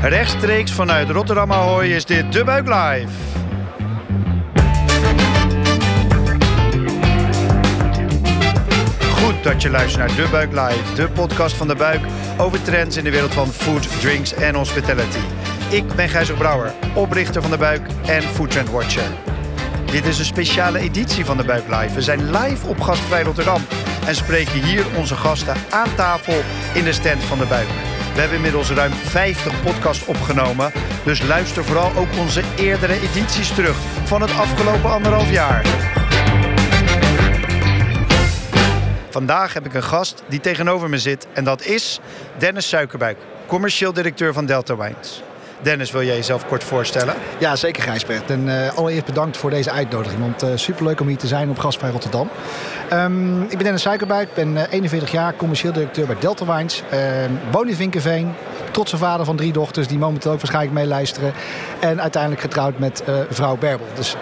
Rechtstreeks vanuit Rotterdam Ahoy is dit De Buik Live. Goed dat je luistert naar De Buik Live, de podcast van De Buik over trends in de wereld van food, drinks en hospitality. Ik ben Gijzer Brouwer, oprichter van De Buik en Food Trend Watcher. Dit is een speciale editie van De Buik Live. We zijn live op Gastvrij Rotterdam en spreken hier onze gasten aan tafel in de stand van De Buik. We hebben inmiddels ruim 50 podcasts opgenomen, dus luister vooral ook onze eerdere edities terug van het afgelopen anderhalf jaar. Vandaag heb ik een gast die tegenover me zit en dat is Dennis Suikerbuik, commercieel directeur van Delta Wines. Dennis, wil jij jezelf kort voorstellen? Ja, zeker Gijsbert. En uh, allereerst bedankt voor deze uitnodiging. Want uh, superleuk om hier te zijn op Gastvrij Rotterdam. Um, ik ben Dennis Suikerbuik, ben uh, 41 jaar, commercieel directeur bij Delta Wines. woon in Vinkenveen, trotse vader van drie dochters die momenteel ook waarschijnlijk meeluisteren. En uiteindelijk getrouwd met vrouw Berbel. Dus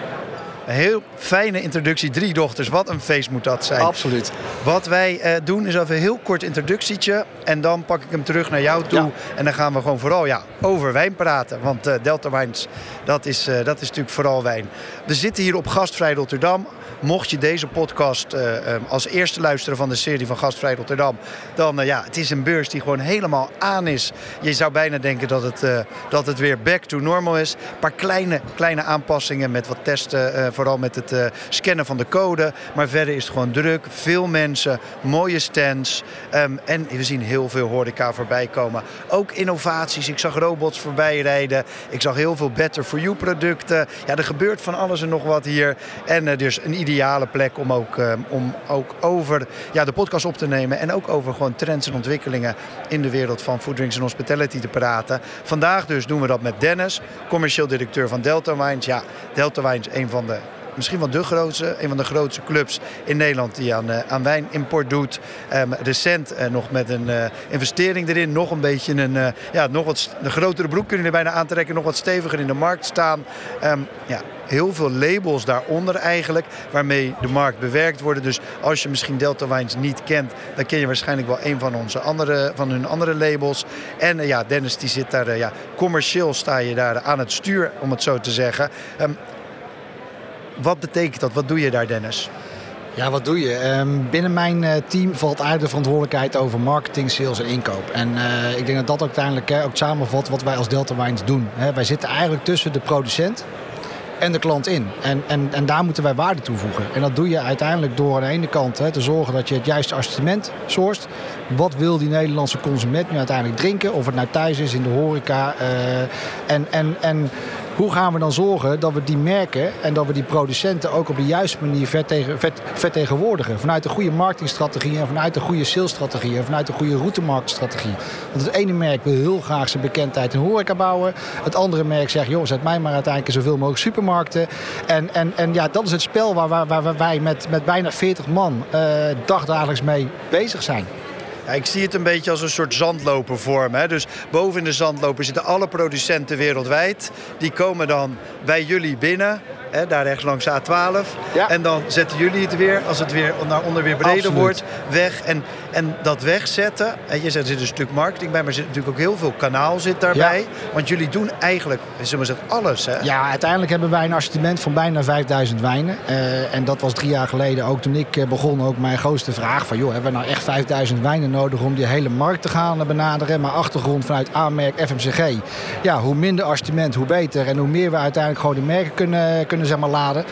heel fijne introductie. Drie dochters, wat een feest moet dat zijn. Absoluut. Wat wij uh, doen is even een heel kort introductietje. En dan pak ik hem terug naar jou toe. Ja. En dan gaan we gewoon vooral ja, over wijn praten. Want uh, Delta Wines, dat is, uh, dat is natuurlijk vooral wijn. We zitten hier op Gastvrij Rotterdam. Mocht je deze podcast uh, als eerste luisteren van de serie van Gastvrij Rotterdam, dan uh, ja, het is een beurs die gewoon helemaal aan is. Je zou bijna denken dat het, dat het weer back to normal is. Een paar kleine, kleine aanpassingen met wat testen, vooral met het scannen van de code. Maar verder is het gewoon druk. Veel mensen, mooie stands. Um, en we zien heel veel horeca voorbij komen. Ook innovaties. Ik zag robots voorbij rijden. Ik zag heel veel Better for You producten. Ja, er gebeurt van alles en nog wat hier. En dus een ideale plek om ook, um, om ook over ja, de podcast op te nemen. En ook over gewoon trends en ontwikkelingen in de wereld van food, drinks en hospitality te praten. Vandaag dus doen we dat met Dennis, commercieel directeur van Delta Wines. Ja, Delta Wines, een van de misschien wel de grootste, een van de grootste clubs in Nederland die aan, uh, aan wijnimport doet. Um, recent uh, nog met een uh, investering erin, nog een beetje een, ja, nog wat een grotere broek kunnen er bijna aantrekken, nog wat steviger in de markt staan. Um, ja, heel veel labels daaronder eigenlijk, waarmee de markt bewerkt worden. Dus als je misschien Delta Wines niet kent, dan ken je waarschijnlijk wel een van, onze andere, van hun andere labels. En ja, Dennis die zit daar, ja, commercieel sta je daar aan het stuur, om het zo te zeggen. Um, wat betekent dat? Wat doe je daar, Dennis? Ja, wat doe je? Um, binnen mijn uh, team valt eigenlijk de verantwoordelijkheid over marketing, sales en inkoop. En uh, ik denk dat dat uiteindelijk uh, ook samenvat wat wij als Delta Wines doen. Wij zitten eigenlijk tussen de producent en de klant in. En, en, en daar moeten wij waarde toevoegen. En dat doe je uiteindelijk door aan de ene kant te zorgen dat je het juiste assortiment sourst. Wat wil die Nederlandse consument nu uiteindelijk drinken? Of het nou thuis is, in de horeca. En, en, en hoe gaan we dan zorgen dat we die merken en dat we die producenten ook op de juiste manier vertegen, vert, vertegenwoordigen? Vanuit een goede marketingstrategie en vanuit een goede salesstrategie en vanuit een goede routemarktstrategie. Want het ene merk wil heel graag zijn bekendheid in horeca bouwen. Het andere merk zegt, joh, zet mij maar uiteindelijk zoveel mogelijk supermarkten. En, en, en ja, dat is het spel waar, waar, waar wij met, met bijna 40 man uh, dagdagelijks mee bezig zijn. Ja, ik zie het een beetje als een soort zandloper vormen. Dus boven in de zandloper zitten alle producenten wereldwijd. Die komen dan bij jullie binnen. Hè, daar rechts langs A12. Ja. En dan zetten jullie het weer, als het weer naar onder weer breder Absoluut. wordt, weg. En, en dat wegzetten, en je zegt er zit een stuk marketing bij, maar er zit natuurlijk ook heel veel kanaal zit daarbij. Ja. Want jullie doen eigenlijk, zullen we zeggen, alles. Hè? Ja, uiteindelijk hebben wij een assortiment van bijna 5000 wijnen. Uh, en dat was drie jaar geleden ook toen ik begon ook mijn grootste vraag van, joh, hebben we nou echt 5000 wijnen nodig om die hele markt te gaan benaderen? Maar achtergrond vanuit aanmerk FMCG. Ja, hoe minder assortiment, hoe beter. En hoe meer we uiteindelijk gewoon de merken kunnen, kunnen zeg maar, laden.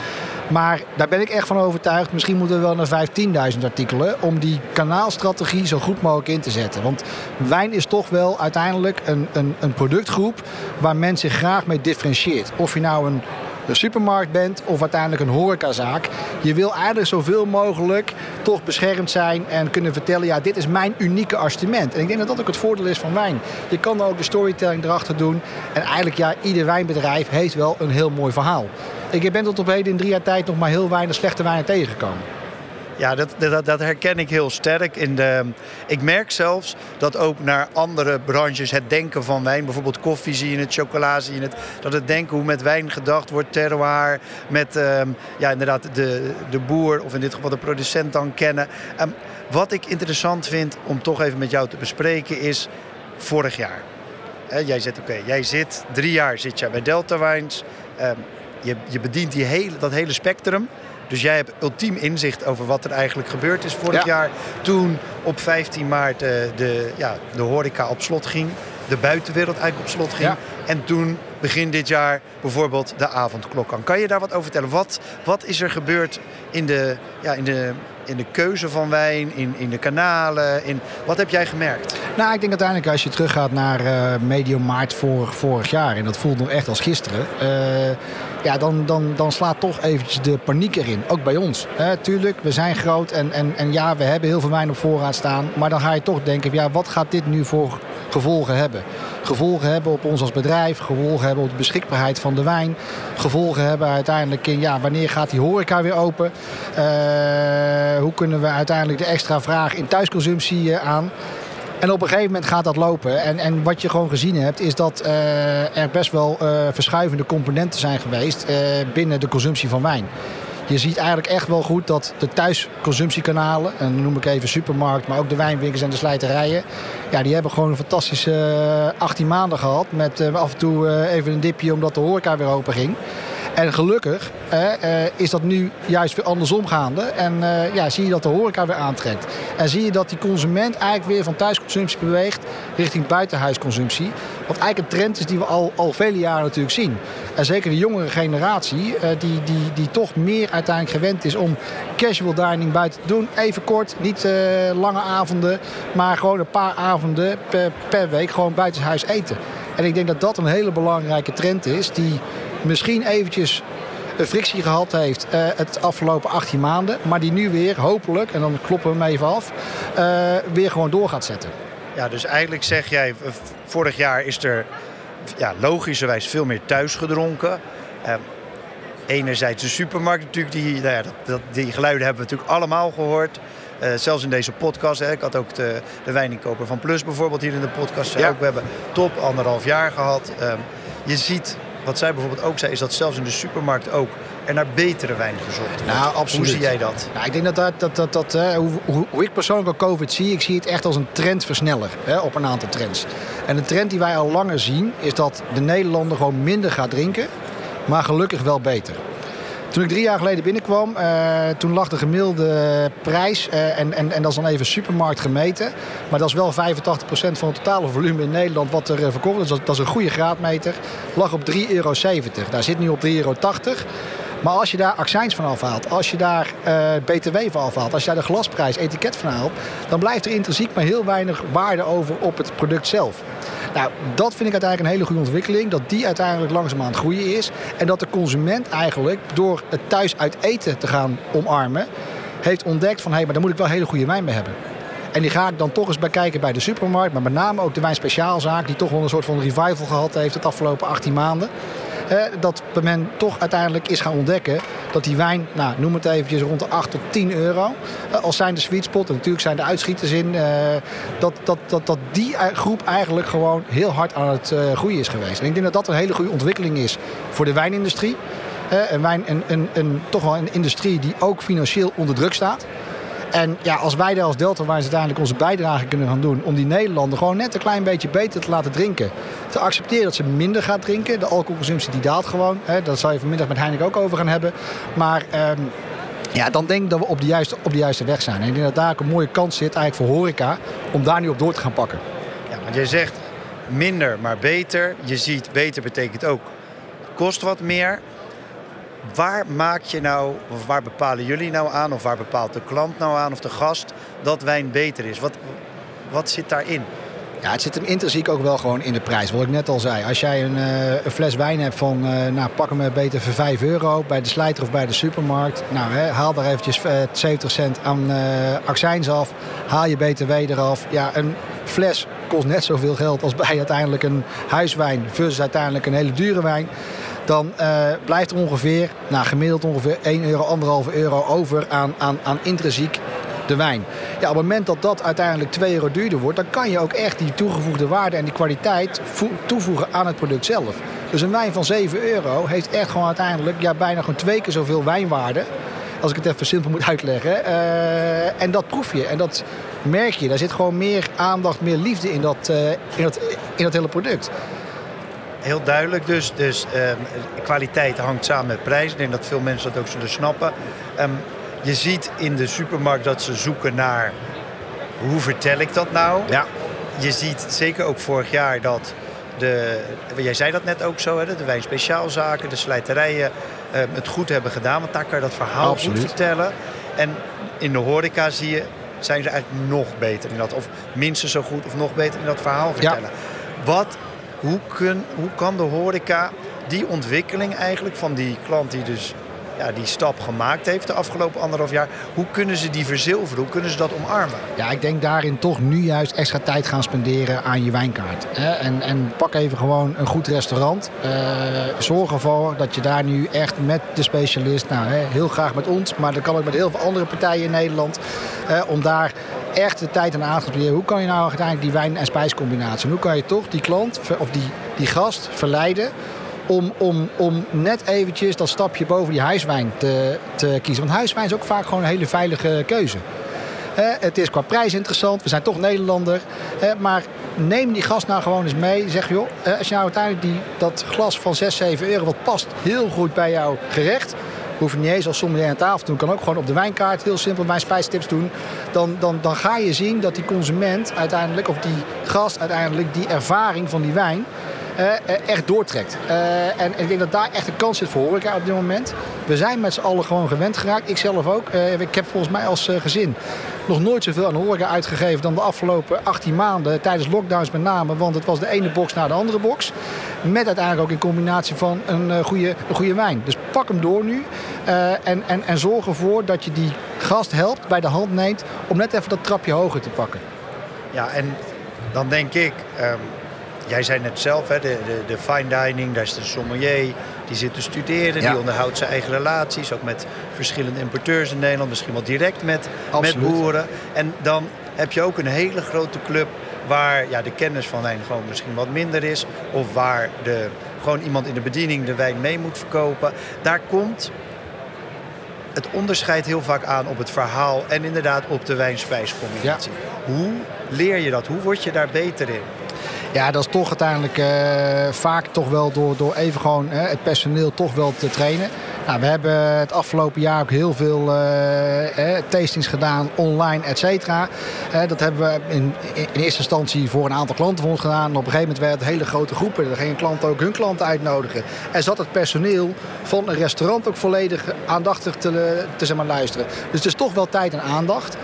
Maar daar ben ik echt van overtuigd. Misschien moeten we wel naar 15.000 artikelen om die kanaalstrategie zo goed mogelijk in te zetten. Want wijn is toch wel uiteindelijk een, een, een productgroep waar men zich graag mee differentieert. Of je nou een een supermarkt bent of uiteindelijk een horecazaak. Je wil eigenlijk zoveel mogelijk toch beschermd zijn en kunnen vertellen... ja, dit is mijn unieke assortiment. En ik denk dat dat ook het voordeel is van wijn. Je kan ook de storytelling erachter doen. En eigenlijk, ja, ieder wijnbedrijf heeft wel een heel mooi verhaal. Ik ben tot op heden in drie jaar tijd nog maar heel weinig slechte wijnen tegengekomen. Ja, dat, dat, dat, herken ik heel sterk. In de, ik merk zelfs dat ook naar andere branches het denken van wijn, bijvoorbeeld koffie zie je het, chocola zie je het, dat het denken hoe met wijn gedacht wordt, terroir, met um, ja, inderdaad de, de boer of in dit geval de producent dan kennen. Um, wat ik interessant vind om toch even met jou te bespreken is vorig jaar. jij zit, oké, jij zit drie jaar zit jij bij Delta Wines. Ehm, je, je bedient die hele, dat hele spectrum. Dus jij hebt ultiem inzicht over wat er eigenlijk gebeurd is vorig jaar. Toen op 15 maart uh, de, ja, de horeca op slot ging. De buitenwereld eigenlijk op slot ging. En toen begin dit jaar bijvoorbeeld de avondklok aan. Kan je daar wat over vertellen? Wat, wat is er gebeurd in de, ja, in de in de keuze van wijn, in, in de kanalen? In, wat heb jij gemerkt? Nou, ik denk uiteindelijk als je teruggaat naar uh, medio maart voor, vorig jaar... en dat voelt nog echt als gisteren... Uh, ja, dan, dan, dan slaat toch eventjes de paniek erin. Ook bij ons. Hè. Tuurlijk, we zijn groot en, en, en ja, we hebben heel veel wijn op voorraad staan. Maar dan ga je toch denken, ja, wat gaat dit nu voor gevolgen hebben? Gevolgen hebben op ons als bedrijf, gevolgen hebben op de beschikbaarheid van de wijn. Gevolgen hebben uiteindelijk in, ja, wanneer gaat die horeca weer open? Uh, hoe kunnen we uiteindelijk de extra vraag in thuisconsumptie uh, aan? En op een gegeven moment gaat dat lopen. En, en wat je gewoon gezien hebt, is dat uh, er best wel uh, verschuivende componenten zijn geweest uh, binnen de consumptie van wijn. Je ziet eigenlijk echt wel goed dat de thuisconsumptiekanalen, en dan noem ik even supermarkt, maar ook de wijnwinkels en de slijterijen, ja, die hebben gewoon een fantastische 18 maanden gehad. Met af en toe even een dipje omdat de horeca weer open ging. En gelukkig eh, is dat nu juist weer andersom gaande. En uh, ja, zie je dat de horeca weer aantrekt. En zie je dat die consument eigenlijk weer van thuisconsumptie beweegt richting buitenhuisconsumptie. Wat eigenlijk een trend is die we al, al vele jaren natuurlijk zien. En zeker de jongere generatie, uh, die, die, die toch meer uiteindelijk gewend is om casual dining buiten te doen. Even kort, niet lange avonden, maar gewoon een paar avonden per, per week gewoon buitenshuis eten. En ik denk dat dat een hele belangrijke trend is die misschien eventjes een frictie gehad heeft uh, het afgelopen 18 maanden. Maar die nu weer hopelijk, en dan kloppen we hem even af, uh, weer gewoon door gaat zetten. Ja, dus eigenlijk zeg jij, vorig jaar is er ja, logischerwijs veel meer thuis gedronken. Uh, enerzijds de supermarkt natuurlijk, die, nou ja, dat, dat, die geluiden hebben we natuurlijk allemaal gehoord. Uh, zelfs in deze podcast. Hè. Ik had ook de, de wijninkoper van Plus bijvoorbeeld hier in de podcast. Ja. Ook, we hebben top anderhalf jaar gehad. Um, je ziet wat zij bijvoorbeeld ook zei, is dat zelfs in de supermarkt ook er naar betere wijn gezocht wordt. Nou, absoluut. Hoe zie jij dat? Nou, ik denk dat, dat, dat, dat, dat hè, hoe, hoe, hoe, ik persoonlijk al COVID zie, ik zie het echt als een trendversneller hè, op een aantal trends. En de trend die wij al langer zien, is dat de Nederlander gewoon minder gaat drinken, maar gelukkig wel beter. Toen ik drie jaar geleden binnenkwam, uh, toen lag de gemiddelde prijs, uh, en, en, en dat is dan even supermarkt gemeten. Maar dat is wel 85% van het totale volume in Nederland wat er uh, verkocht is. Dat, is een goede graadmeter. Lag op 3,70 euro. Daar zit nu op 3,80 euro. Maar als je daar accijns van afhaalt, als je daar btw van afhaalt, als je daar de glasprijs, etiket van haalt, dan blijft er intrinsiek maar heel weinig waarde over op het product zelf. Nou, dat vind ik uiteindelijk een hele goede ontwikkeling. Dat die uiteindelijk langzaam aan het groeien is. En dat de consument eigenlijk door het thuis uit eten te gaan omarmen, heeft ontdekt van hé, hey, maar daar moet ik wel hele goede wijn mee hebben. En die ga ik dan toch eens bekijken bij de supermarkt. Maar met name ook de wijnspeciaalzaak. Die toch wel een soort van revival gehad heeft het afgelopen 18 maanden dat men toch uiteindelijk is gaan ontdekken dat die wijn, nou, noem het eventjes, rond de 8 tot 10 euro. Uh, als zijn de sweet spot, en natuurlijk zijn de uitschieters in, uh, dat, dat, dat, dat die groep eigenlijk gewoon heel hard aan het uh, groeien is geweest. En ik denk dat dat een hele goede ontwikkeling is voor de wijnindustrie. een, wijn, een, een, een, toch wel een industrie die ook financieel onder druk staat. En ja, als wij daar als Delta Wines uiteindelijk onze bijdrage kunnen gaan doen... om die Nederlander gewoon net een klein beetje beter te laten drinken. Te accepteren dat ze minder gaat drinken. De alcoholconsumptie die daalt gewoon. Hè, daar zal je vanmiddag met Heineken ook over gaan hebben. Maar... Um, ja, dan denk ik dat we op de, juiste, op de juiste weg zijn. En ik denk dat daar ook een mooie kans zit eigenlijk voor horeca om daar nu op door te gaan pakken. Ja, want jij zegt minder, maar beter. Je ziet beter betekent ook kost wat meer. Waar maak je nou, of waar bepalen jullie nou aan, of waar bepaalt de klant nou aan of de gast dat wijn beter is? Wat, wat zit daarin? Ja, het zit hem intrinsiek ook wel gewoon in de prijs. Wat ik net al zei. Als jij een, uh, een fles wijn hebt van, uh, nou pak hem beter voor 5 euro bij de slijter of bij de supermarkt. Nou, hè, haal daar eventjes uh, 70 cent aan accijns af. Haal je BTW eraf. Ja, een fles kost net zoveel geld als bij uiteindelijk een huiswijn versus uiteindelijk een hele dure wijn dan uh, blijft er ongeveer, nou, gemiddeld ongeveer 1 euro, 1,5 euro over aan, aan, aan intrinsiek de wijn. Ja, op het moment dat dat uiteindelijk 2 euro duurder wordt, dan kan je ook echt die toegevoegde waarde en die kwaliteit toevoegen aan het product zelf. Dus een wijn van 7 euro heeft echt gewoon uiteindelijk ja, bijna gewoon twee keer zoveel wijnwaarde. Als ik het even simpel moet uitleggen. Uh, en dat proef je. En dat, merk je, daar zit gewoon meer aandacht, meer liefde in dat, uh, in dat, in dat hele product. Heel duidelijk dus. Dus ehm, kwaliteit hangt samen met prijs. Ik denk dat veel mensen dat ook zullen snappen. Ehm, je ziet in de supermarkt dat ze zoeken naar hoe vertel ik dat nou? Ja. Je ziet zeker ook vorig jaar dat de, jij zei dat net ook zo, hè, de wijnspeciaalzaken, de slijterijen ehm, het goed hebben gedaan. Want daar kan je dat verhaal Absoluut. goed vertellen. En in de horeca zie je, zijn ze eigenlijk nog beter in dat. Of minstens zo goed of nog beter in dat verhaal vertellen. Wat, hoe, kun, hoe kan de horeca die ontwikkeling eigenlijk van die klant die dus ja, die stap gemaakt heeft de afgelopen anderhalf jaar. Hoe kunnen ze die verzilveren? Hoe kunnen ze dat omarmen? Ja, ik denk daarin toch nu juist extra tijd gaan spenderen aan je wijnkaart. En, en pak even gewoon een goed restaurant. Uh, zorg ervoor dat je daar nu echt met de specialist, nou heel graag met ons, maar dat kan ook met heel veel andere partijen in Nederland, om daar echt de tijd en aandacht te Hoe kan je nou uiteindelijk die wijn- en spijscombinatie? Hoe kan je toch die klant of die, die gast verleiden om, om, om net eventjes dat stapje boven die huiswijn te, te kiezen. Want huiswijn is ook vaak gewoon een hele veilige keuze. het is qua prijs interessant, we zijn toch Nederlander. maar neem die gast nou gewoon eens mee. Zeg joh, als je nou uiteindelijk die, dat glas van 6, 7 euro, wat past heel goed bij jouw gerecht. Hoef je niet eens als sommelier aan tafel doen. Kan ook gewoon op de wijnkaart heel simpel mijn spijstips doen. Dan, dan, dan ga je zien dat die consument uiteindelijk, of die gast uiteindelijk, die ervaring van die wijn uh, echt doortrekt. Uh, en ik denk dat daar echt een kans zit voor horeca op dit moment. We zijn met z'n allen gewoon gewend geraakt. Ik zelf ook. ik heb volgens mij als gezin nog nooit zoveel aan horeca uitgegeven dan de afgelopen 18 maanden. Tijdens lockdowns met name. Want het was de ene box naar de andere box. Met uiteindelijk ook in combinatie van een, goede, een goede wijn. Dus pak hem door nu. en, en, en zorg ervoor dat je die gast helpt, bij de hand neemt. Om net even dat trapje hoger te pakken. Ja, en dan denk ik... Um Jij zei net zelf, hè, de, de, de fine dining, daar is de sommelier. Die zit te studeren, die onderhoudt zijn eigen relaties. Ook met verschillende importeurs in Nederland. Misschien wel direct met, met boeren. En dan heb je ook een hele grote club waar ja, de kennis van wijn gewoon misschien wat minder is. Of waar de, gewoon iemand in de bediening de wijn mee moet verkopen. Daar komt het onderscheid heel vaak aan op het verhaal en inderdaad op de wijn-spijscombinatie. Hoe leer je dat? Hoe word je daar beter in? Ja, dat is toch uiteindelijk uh, vaak toch wel door, door even gewoon uh, het personeel toch wel te trainen. Nou, we hebben het afgelopen jaar ook heel veel uh, tastings gedaan, online, et cetera. dat hebben we in, in, eerste instantie voor een aantal klanten van ons gedaan. Op een gegeven moment werden het hele grote groepen. Er gingen klanten ook hun klanten uitnodigen. En zat het personeel van een restaurant ook volledig aandachtig te, te luisteren. Dus het is toch wel tijd en aandacht.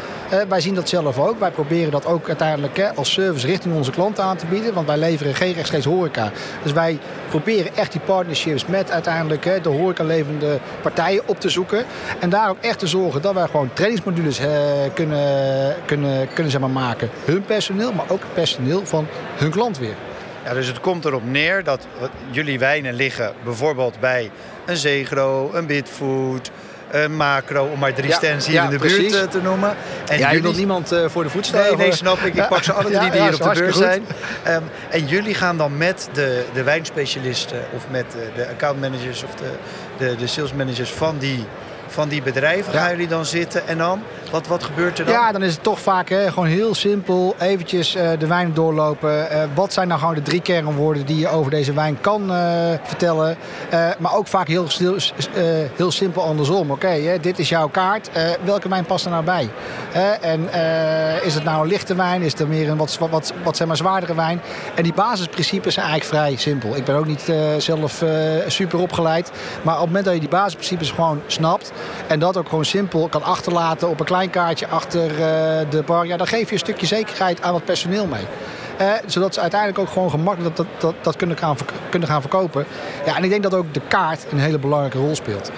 Wij zien dat zelf ook. Wij proberen dat ook uiteindelijk als service richting onze klanten aan te bieden. Want wij leveren geen rechtstreeks horeca. Dus wij proberen echt die partnerships met uiteindelijk de horeca levende partijen op te zoeken. En daar ook echt te zorgen dat wij gewoon trainingsmodules eh, kunnen, kunnen, kunnen zeg maar, maken. Hun personeel, maar ook het personeel van hun klant weer. Ja, dus het komt erop neer dat jullie wijnen liggen bijvoorbeeld bij een Zegro, een Bitfood, een macro, om maar drie stands hier in de buurt eh, te noemen. En ja, jullie... wil niemand uh, voor de voet staan? Nee, nee, snap ik. Ik pak ze alle drie die hier op de beurs zijn. Um, en jullie gaan dan met de, de wijnspecialisten of met de, de accountmanagers of de, de, de salesmanagers van die van die bedrijven gaan jullie dan zitten en dan? Wat, wat gebeurt er dan? Ja, dan is het toch vaak hè, gewoon heel simpel. Eventjes uh, de wijn doorlopen. Uh, wat zijn nou gewoon de drie kernwoorden die je over deze wijn kan uh, vertellen? maar ook vaak heel, heel simpel andersom. Oké, okay, dit is jouw kaart. welke wijn past er nou bij? en is het nou een lichte wijn? Is het meer een wat, wat, wat, zeg maar zwaardere wijn? En die basisprincipes zijn eigenlijk vrij simpel. Ik ben ook niet zelf super opgeleid. Maar op het moment dat je die basisprincipes gewoon snapt... En dat ook gewoon simpel kan achterlaten op een klein kaartje achter eh, de bar. Ja, dan geef je een stukje zekerheid aan het personeel mee. Uh, zodat ze uiteindelijk ook gewoon gemakkelijk dat, dat, dat, kunnen, gaan, verkopen. Ja, en ik denk dat ook de kaart een hele belangrijke rol speelt.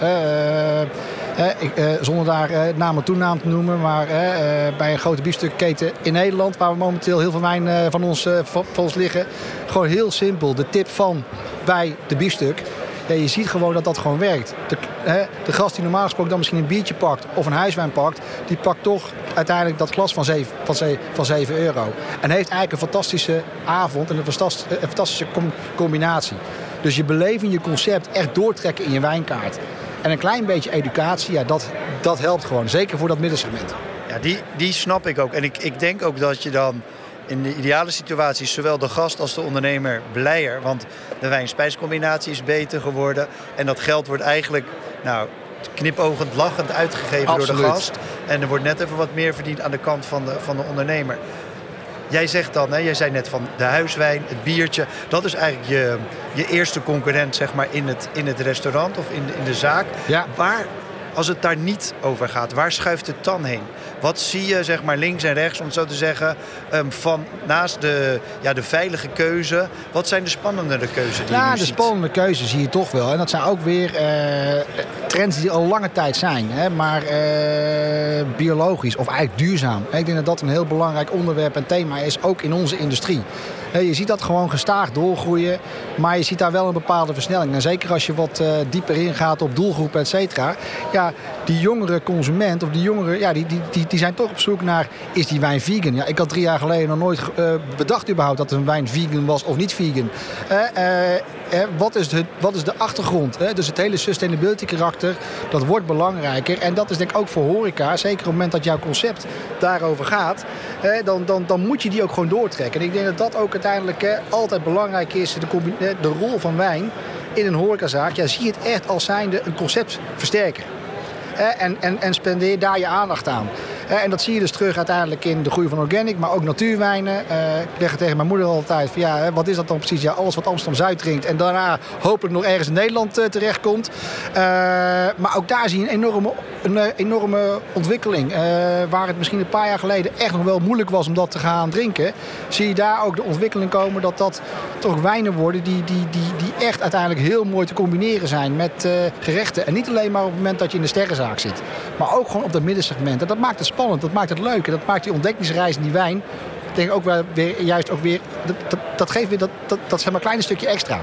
Ik, zonder daar naam en toenaam te noemen, maar bij een grote biefstukketen in Nederland, waar we momenteel heel veel wijn van, ons, van, van ons liggen, gewoon heel simpel. De tip van bij de biefstuk ja, je ziet gewoon dat dat gewoon werkt. De, hè, de gast die normaal gesproken dan misschien een biertje pakt of een huiswijn pakt, die pakt toch uiteindelijk dat glas van 7, van 7, van 7 euro. En heeft eigenlijk een fantastische avond en een fantastische, fantastische combinatie. Dus je beleving, je concept echt doortrekken in je wijnkaart. En een klein beetje educatie, ja, dat, dat helpt gewoon. Zeker voor dat middensegment. Ja, die, die snap ik ook. En ik, ik denk ook dat je dan in de ideale situatie zowel de gast als de ondernemer blijer. Want de wijn-spijscombinatie is beter geworden. En dat geld wordt eigenlijk nou, knipogend lachend uitgegeven door de gast. En er wordt net even wat meer verdiend aan de kant van de, van de ondernemer. Jij zegt dan, hè, jij zei net van de huiswijn, het biertje. Dat is eigenlijk je, je eerste concurrent zeg maar, in, het, in het restaurant of in de, in de zaak. Ja. Waar, als het daar niet over gaat, waar schuift het dan heen? Wat zie je zeg maar, links en rechts, om het zo te zeggen, um, van naast de, ja, de veilige keuze? Wat zijn de spannendere keuzes die ja, je nu de ziet? spannende keuzes zie je toch wel. En dat zijn ook weer eh, trends die al lange tijd zijn. Hè, maar eh, biologisch of eigenlijk duurzaam. Ik denk dat dat een heel belangrijk onderwerp en thema is, ook in onze industrie. Je ziet dat gewoon gestaag doorgroeien, maar je ziet daar wel een bepaalde versnelling. En zeker als je wat eh, dieper ingaat op doelgroepen, et cetera. Ja, die jongere consument of die jongeren, ja, die, die, die, die zijn toch op zoek naar, is die wijn vegan? Ja, ik had drie jaar geleden nog nooit eh, bedacht überhaupt dat een wijn vegan was of niet vegan. Eh, wat, is de, wat is de achtergrond? Dus het hele sustainability karakter, dat wordt belangrijker. En dat is denk ik ook voor horeca, zeker op het moment dat jouw concept daarover gaat, dan, dan, dan moet je die ook gewoon doortrekken. En ik denk dat dat ook uiteindelijk hè, altijd belangrijk is, de, de rol van wijn in een horecazaak. Ja, zie het echt als zijnde een concept versterken. En, en, en spendeer daar je aandacht aan. En dat zie je dus terug uiteindelijk in de groei van organic, maar ook natuurwijnen. Eh, Ik leg het tegen mijn moeder altijd van ja, wat is dat dan precies? Ja, alles wat Amsterdam-Zuid drinkt en daarna hopelijk nog ergens in Nederland eh, terechtkomt. Eh, maar ook daar zie je een enorme, een enorme ontwikkeling. Waar het misschien een paar jaar geleden echt nog wel moeilijk was om dat te gaan drinken. Zie je daar ook de ontwikkeling komen dat dat toch wijnen worden die, die, die, die echt uiteindelijk heel mooi te combineren zijn met gerechten. En niet alleen maar op het moment dat je in de sterrenzaak zit. Maar ook gewoon op dat middensegment. En dat maakt het spannend, dat maakt het leuk. En dat maakt die ontdekkingsreis in die wijn. Ik denk ook wel weer, juist ook weer, dat, dat, dat geeft weer dat, dat, dat zeg maar kleine stukje extra.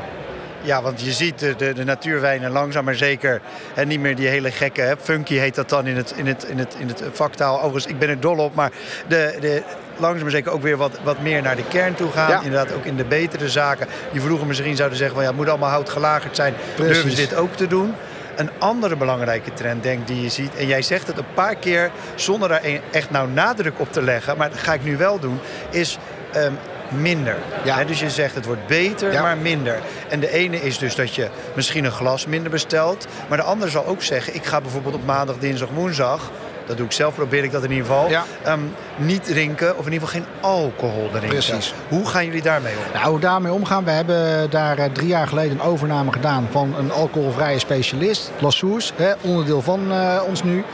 Ja, want je ziet de, de, de natuurwijnen langzaam maar zeker. En niet meer die hele gekke, hè, funky heet dat dan in het, in het, in het, in het vaktaal. Overigens, ik ben er dol op. Maar de, de, langzaam maar zeker ook weer wat, wat meer naar de kern toe gaan. Ja. Inderdaad, ook in de betere zaken. Die vroeger misschien zouden zeggen van ja, het moet allemaal hout gelagerd zijn. Precies. Durven ze dit ook te doen? Een andere belangrijke trend, denk die je ziet. En jij zegt het een paar keer zonder daar echt nou nadruk op te leggen. Maar dat ga ik nu wel doen. Is ehm, minder. Ja. Dus je zegt het wordt beter, Ja. maar minder. En de ene is dus dat je misschien een glas minder bestelt. Maar de andere zal ook zeggen, ik ga bijvoorbeeld op maandag, dinsdag, woensdag... dat doe ik zelf, probeer ik dat in ieder geval... Ja. ehm, niet drinken of in ieder geval geen alcohol drinken. Precies. Hoe gaan jullie daarmee om? Nou, hoe we daarmee omgaan, we hebben daar eh, drie jaar geleden een overname gedaan van een alcoholvrije specialist, Lassoes, hè, onderdeel van eh, ons nu.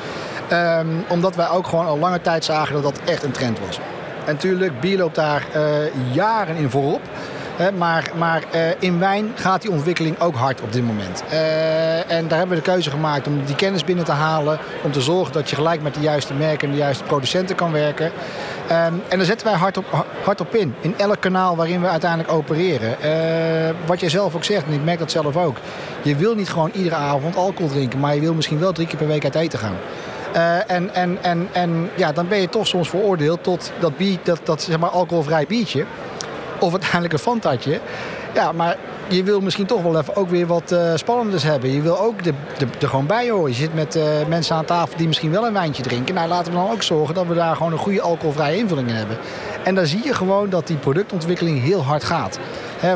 Ehm, omdat wij ook gewoon al lange tijd zagen dat dat echt een trend was. En natuurlijk, bier loopt daar eh, jaren in voorop. Maar maar eh, in wijn gaat die ontwikkeling ook hard op dit moment. Eh, en daar hebben we de keuze gemaakt om die kennis binnen te halen. Om te zorgen dat je gelijk met de juiste merken en de juiste producenten kan werken. Ehm, en daar zetten wij hard op, hard op in. In elk kanaal waarin we uiteindelijk opereren. Eh, wat jij zelf ook zegt, en ik merk dat zelf ook. Je wil niet gewoon iedere avond alcohol drinken. Maar je wil misschien wel drie keer per week uit eten gaan. En en, en, en ja, dan ben je toch soms veroordeeld tot dat, bier, dat, dat zeg maar, alcoholvrij biertje. Of uiteindelijk een fantatje. Ja, maar je wil misschien toch wel even ook weer wat eh spannenders hebben. Je wil ook er gewoon bij horen. Je zit met eh, mensen aan tafel die misschien wel een wijntje drinken. Nou, laten we dan ook zorgen dat we daar gewoon een goede alcoholvrije invulling in hebben. En dan zie je gewoon dat die productontwikkeling heel hard gaat.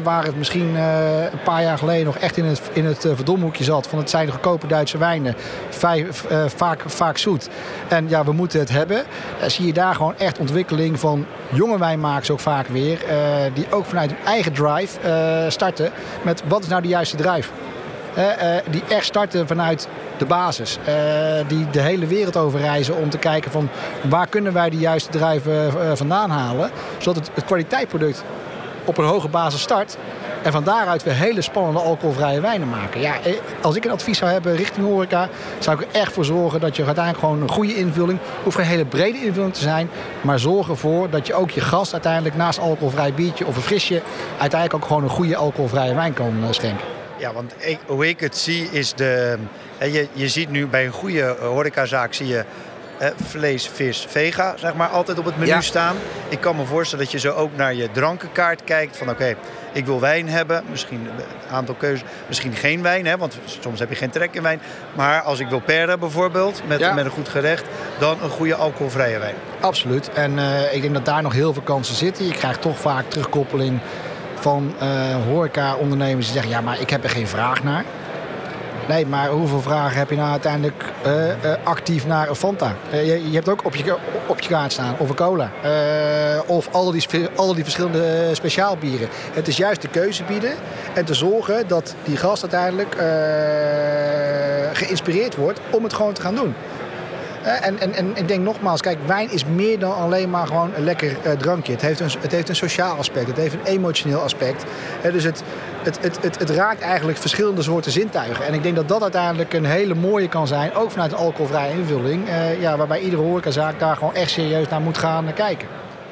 Waar het misschien eh, een paar jaar geleden nog echt in het, in het eh, verdomhoekje zat. Van het zijn goedkope Duitse wijnen. Vijf, eh, vaak, vaak zoet. En ja, we moeten het hebben. Dan zie je daar gewoon echt ontwikkeling van jonge wijnmakers ook vaak weer. die ook vanuit hun eigen drive starten. Met wat is nou de juiste drive? Die echt starten vanuit de basis. Die de hele wereld over reizen om te kijken van waar kunnen wij de juiste drijven vandaan halen. Zodat het, het kwaliteitproduct op een hoge basis start. En van daaruit weer hele spannende alcoholvrije wijnen maken. Ja, eh, als ik een advies zou hebben richting horeca, zou ik er echt voor zorgen dat je uiteindelijk gewoon een goede invulling, hoeft geen hele brede invulling te zijn, maar zorg ervoor dat je ook je gast uiteindelijk naast alcoholvrij biertje of een frisje, uiteindelijk ook gewoon een goede alcoholvrije wijn kan eh, schenken. Ja, want ik, hoe ik het zie is de... Je, je ziet nu bij een goede eh, horecazaak zie je vlees, vis, vega, zeg maar, altijd op het menu Ja. staan. Ik kan me voorstellen dat je zo ook naar je drankenkaart kijkt. Van oké, ik wil wijn hebben. Misschien een aantal keuzes. Misschien geen wijn, hè, want soms heb je geen trek in wijn. Maar als ik wil perren bijvoorbeeld, met, Ja. met een goed gerecht, dan een goede alcoholvrije wijn. Absoluut. En eh, ik denk dat daar nog heel veel kansen zitten. Je krijgt toch vaak terugkoppeling van eh horeca-ondernemers die zeggen... ja, maar ik heb er geen vraag naar. Nee, maar hoeveel vragen heb je nou uiteindelijk eh, eh, actief naar Fanta? Eh, je, je hebt ook op je, op je kaart staan, of een cola. Of al die, al die verschillende speciaalbieren. Het is juist de keuze bieden en te zorgen dat die gast uiteindelijk geïnspireerd wordt om het gewoon te gaan doen. En, en, en ik denk nogmaals, kijk, wijn is meer dan alleen maar gewoon een lekker eh, drankje. Het heeft, een, het heeft een sociaal aspect, het heeft een emotioneel aspect. Dus het, het, het, het, het raakt eigenlijk verschillende soorten zintuigen. En ik denk dat dat uiteindelijk een hele mooie kan zijn, ook vanuit een alcoholvrije invulling. eh, ja, waarbij iedere horecazaak daar gewoon echt serieus naar moet gaan eh, kijken.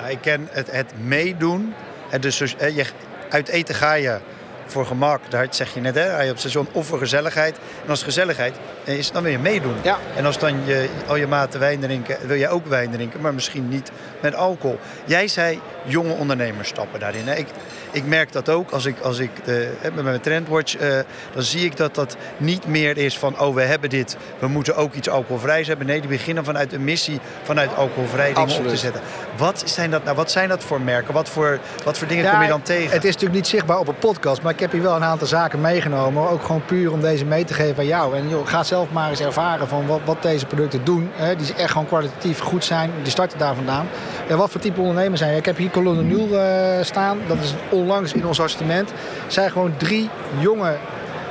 Ik ken het, het meedoen. Het dus, je, uit eten ga je voor gemak, daar zeg je net, hè, op station of voor gezelligheid. En als gezelligheid is, dan wil je meedoen. Ja. En als dan je, al je maten wijn drinken, wil je ook wijn drinken, maar misschien niet met alcohol. Jij zei jonge ondernemers stappen daarin. Hè. Ik, ik merk dat ook als ik, als ik de, hè, met mijn Trendwatch, eh, dan zie ik dat dat niet meer is van, oh we hebben dit, we moeten ook iets alcoholvrijs hebben. Nee, die beginnen vanuit een missie, vanuit alcoholvrij dingen op te zetten. Wat zijn dat nou? Wat zijn dat voor merken? Wat voor, wat voor dingen kom je dan tegen? Het is natuurlijk niet zichtbaar op een podcast, maar ik heb hier wel een aantal zaken meegenomen. Ook gewoon puur om deze mee te geven aan jou. En joh, ga zelf maar eens ervaren van wat, wat deze producten doen. Hè, die echt gewoon kwalitatief goed zijn. Die starten daar vandaan. Ja, wat voor type ondernemers zijn. Ik heb hier Colonel Nul eh, staan. Dat is onlangs in ons assortiment. zijn gewoon drie jonge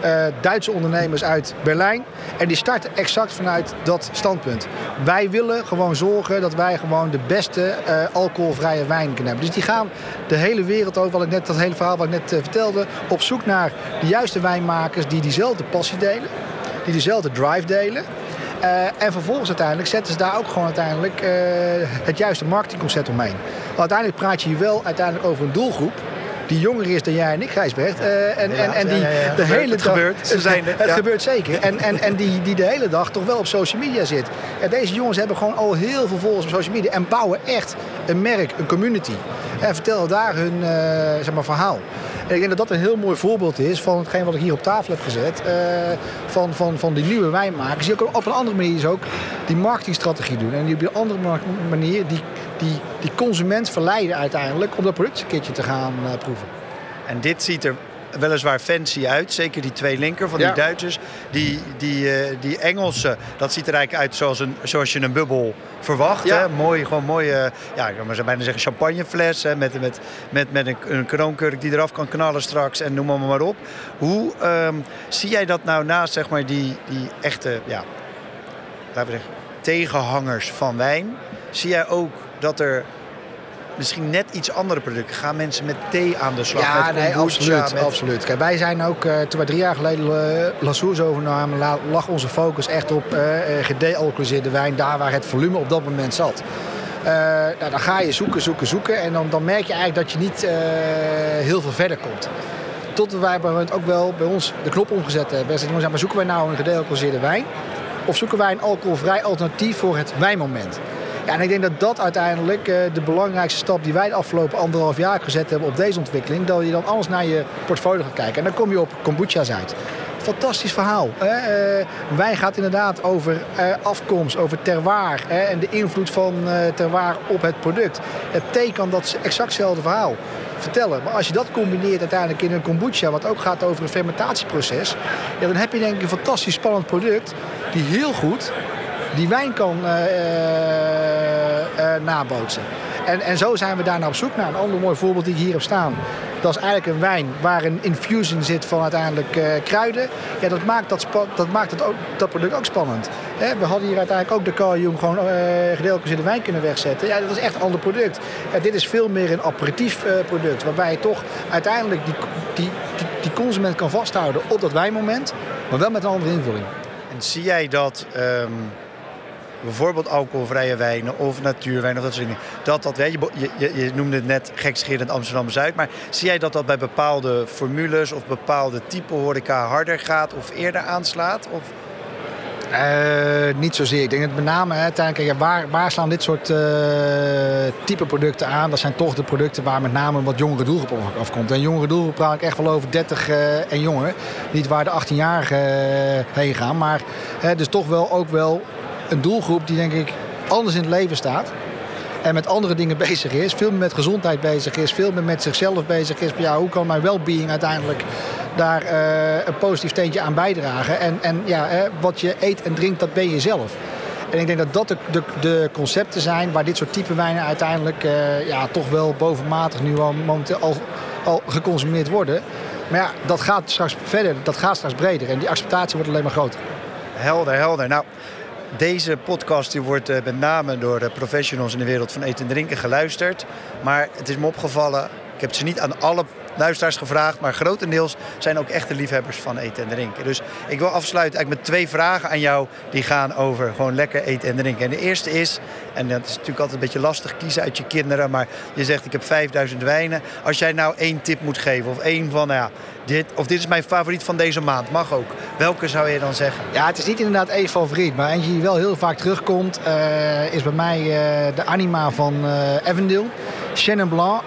eh, Duitse ondernemers uit Berlijn. En die starten exact vanuit dat standpunt. Wij willen gewoon zorgen dat wij gewoon de beste eh, alcoholvrije wijn kunnen hebben. Dus die gaan de hele wereld over, wat ik net, dat hele verhaal wat ik net vertelde, op zoek naar de juiste wijnmakers die diezelfde passie delen, die diezelfde drive delen. Eh, en vervolgens uiteindelijk zetten ze daar ook gewoon uiteindelijk eh, het juiste marketingconcept omheen. Want uiteindelijk praat je hier wel uiteindelijk over een doelgroep die jonger is dan jij en ik, Gijsbrecht. Eh, en, en, en die Ja, ja, ja. de hele het dag... gebeurt. Ze zijn het gebeurt zeker. En, en, en die, die de hele dag toch wel op social media zit. Ja, deze jongens hebben gewoon al heel veel volgers op social media. En bouwen echt een merk, een community. En vertellen daar hun zeg maar, verhaal. Ik denk dat dat een heel mooi voorbeeld is van hetgeen wat ik hier op tafel heb gezet. eh, van, van, van die nieuwe wijnmakers. Die ook op een andere manier ook die marketingstrategie doen. En die op een andere ma- manier die, die, die consument verleiden uiteindelijk om dat product eens een keertje te gaan eh, proeven. En dit ziet er weliswaar fancy uit. Zeker die twee linker van Ja. die Duitsers. Die, die, eh, die Engelse, dat ziet er eigenlijk uit zoals, een, zoals je een bubbel verwacht. Ja. Hè? Mooi, gewoon mooie, ja, ik maar bijna zeggen champagnefles. Hè? Met, met, met, met een, een kroonkurk die eraf kan knallen straks en noem maar, maar op. Hoe ehm, zie jij dat nou naast zeg maar, die, die echte, ja, laten we zeggen, tegenhangers van wijn? Zie jij ook dat er misschien net iets andere producten. Gaan mensen met thee aan de slag? Ja, met nee, absoluut. met- absoluut. Kijk, wij zijn ook, eh, toen wij drie jaar geleden uh, overnamen, la- lag onze focus echt op eh, gedealcoholiseerde wijn, daar waar het volume op dat moment zat. Nou, dan ga je zoeken, zoeken, zoeken en dan, dan merk je eigenlijk dat je niet heel veel verder komt. Tot wij moment ook wel bij ons de knop omgezet hebben. En zeiden, jongens, maar zoeken wij nou een gedealcoholiseerde wijn? Of zoeken wij een alcoholvrij alternatief voor het wijnmoment? Ja, en ik denk dat dat uiteindelijk eh, de belangrijkste stap die wij de afgelopen anderhalf jaar gezet hebben op deze ontwikkeling. Dat je dan anders naar je portfolio gaat kijken. En dan kom je op kombucha's uit. Fantastisch verhaal. Hè? Eh, wijn gaat inderdaad over eh, afkomst, over hè? en de invloed van eh terroir op het product. Het thee kan dat exact hetzelfde verhaal vertellen. Maar als je dat combineert uiteindelijk in een kombucha, wat ook gaat over een fermentatieproces, ja, dan heb je denk ik een fantastisch spannend product die heel goed die wijn kan nabootsen. En, en zo zijn we daar naar op zoek naar. Een ander mooi voorbeeld die ik hier heb staan. Dat is eigenlijk een wijn waar een infusion zit van uiteindelijk eh, kruiden. Ja, dat maakt, dat, dat, maakt het ook, dat product ook spannend. We hadden hier uiteindelijk ook de Carjong gewoon eh gedeeltelijk in de wijn kunnen wegzetten. Ja, dat is echt een ander product. Ja, dit is veel meer een aperitief eh, product. Waarbij je toch uiteindelijk die, die, die, die consument kan vasthouden op dat wijnmoment. Maar wel met een andere invulling. En zie jij dat ehm, bijvoorbeeld alcoholvrije wijnen of natuurwijn of dat soort dingen, dat dat, weet je, je, je, noemde het net gekscherend Amsterdam-Zuid, maar zie jij dat dat bij bepaalde formules of bepaalde type horeca harder gaat of eerder aanslaat? Of? Uh, niet zozeer. Ik denk dat met name uiteindelijk, ja, waar, waar slaan dit soort uh, type producten aan? Dat zijn toch de producten waar met name wat jongere doelgroep afkomt. En jongere doelgroep praat ik echt wel over 30 uh, en jonger. Niet waar de 18-jarigen heen gaan. Maar dus toch wel ook wel een doelgroep die denk ik anders in het leven staat. En met andere dingen bezig is. Veel meer met gezondheid bezig is. Veel meer met zichzelf bezig is. Ja, hoe kan mijn well-being uiteindelijk daar uh, een positief steentje aan bijdragen. En, en ja, hè, wat je eet en drinkt, dat ben je zelf. En ik denk dat dat de, de, de concepten zijn waar dit soort type wijnen uiteindelijk uh, ja, toch wel bovenmatig nu al al, al geconsumeerd worden. Maar ja, dat gaat straks verder, dat gaat straks breder en die acceptatie wordt alleen maar groter. Helder, helder. Nou, deze podcast die wordt uh, met name door professionals in de wereld van eten en drinken geluisterd. Maar het is me opgevallen, ik heb ze niet aan alle luisteraars gevraagd. Maar grotendeels zijn ook echte liefhebbers van eten en drinken. Dus ik wil afsluiten eigenlijk met twee vragen aan jou. Die gaan over gewoon lekker eten en drinken. En de eerste is, en dat is natuurlijk altijd een beetje lastig kiezen uit je kinderen. Maar je zegt ik heb 5000 wijnen. Als jij nou één tip moet geven of één van, nou ja, dit, of dit is mijn favoriet van deze maand. Mag ook. Welke zou je dan zeggen? Ja, het is niet inderdaad één favoriet. Maar eentje die wel heel vaak terugkomt, uh, is bij mij uh, de Anima van uh. Chenin Blanc.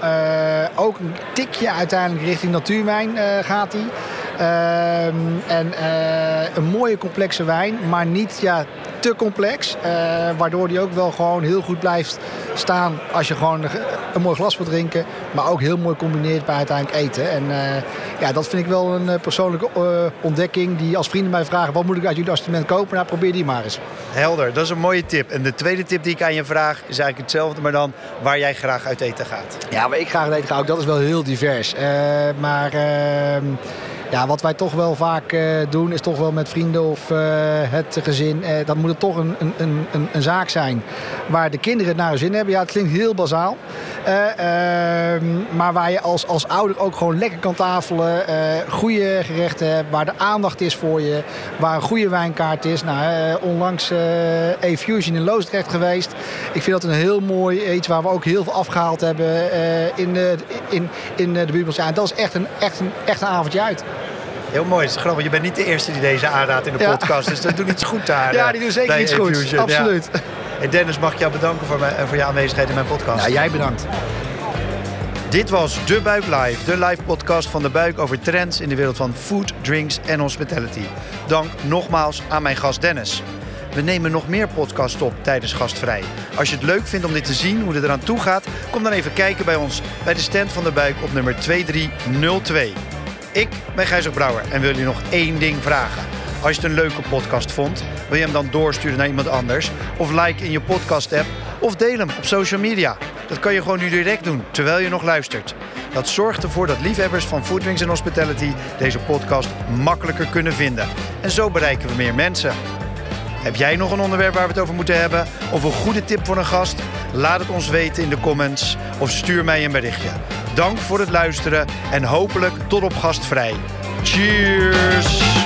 ook een tikje uiteindelijk richting natuurwijn gaat hij. Ehm, en een mooie complexe wijn, maar niet ja, te complex. Uh, waardoor die ook wel gewoon heel goed blijft staan als je gewoon een mooi glas wil drinken. Maar ook heel mooi combineert bij uiteindelijk eten. En uh, ja, dat vind ik wel een persoonlijke ontdekking. Die als vrienden mij vragen, wat moet ik uit jullie assortiment kopen? Nou, probeer die maar eens. Helder, dat is een mooie tip. En de tweede tip die ik aan je vraag is eigenlijk hetzelfde. Maar dan waar jij graag uit eten gaat. Ja, waar ik graag uit eten ga, ook dat is wel heel divers. maar ehm, ja, wat wij toch wel vaak uh, doen, is toch wel met vrienden of uh, het gezin. Uh, dat moet toch een, een, een, een zaak zijn waar de kinderen het naar hun zin hebben. Ja, het klinkt heel bazaal. Ehm, maar waar je als, als ouder ook gewoon lekker kan tafelen. goede gerechten hebt, waar de aandacht is voor je. Waar een goede wijnkaart is. Nou, onlangs E-Fusion in Loosdrecht geweest. Ik vind dat een heel mooi iets waar we ook heel veel afgehaald hebben in, de, in, in de buurt. Ja, dat is echt een, echt, een, echt een avondje uit. Heel mooi. Het is grappig. Je bent niet de eerste die deze aanraadt in de podcast. Dus dat doet iets goed daar. Ja, die doen zeker iets goed. Absoluut. Ja. Dennis, mag ik jou bedanken voor, mijn, voor je aanwezigheid in mijn podcast. Ja, jij bedankt. Dit was De Buik Live, de live podcast van De Buik over trends in de wereld van food, drinks en hospitality. Dank nogmaals aan mijn gast Dennis. We nemen nog meer podcasts op tijdens Gastvrij. Als je het leuk vindt om dit te zien, hoe het eraan toe gaat, kom dan even kijken bij ons bij de stand van De Buik op nummer 2302. Ik ben Gijzer Brouwer en wil je nog één ding vragen. Als je het een leuke podcast vond, wil je hem dan doorsturen naar iemand anders? Of like in je podcast-app? Of deel hem op social media? Dat kan je gewoon nu direct doen, terwijl je nog luistert. Dat zorgt ervoor dat liefhebbers van Food Drinks Hospitality deze podcast makkelijker kunnen vinden. En zo bereiken we meer mensen. Heb jij nog een onderwerp waar we het over moeten hebben? Of een goede tip voor een gast? Laat het ons weten in de comments of stuur mij een berichtje. Dank voor het luisteren en hopelijk tot op gastvrij. Cheers!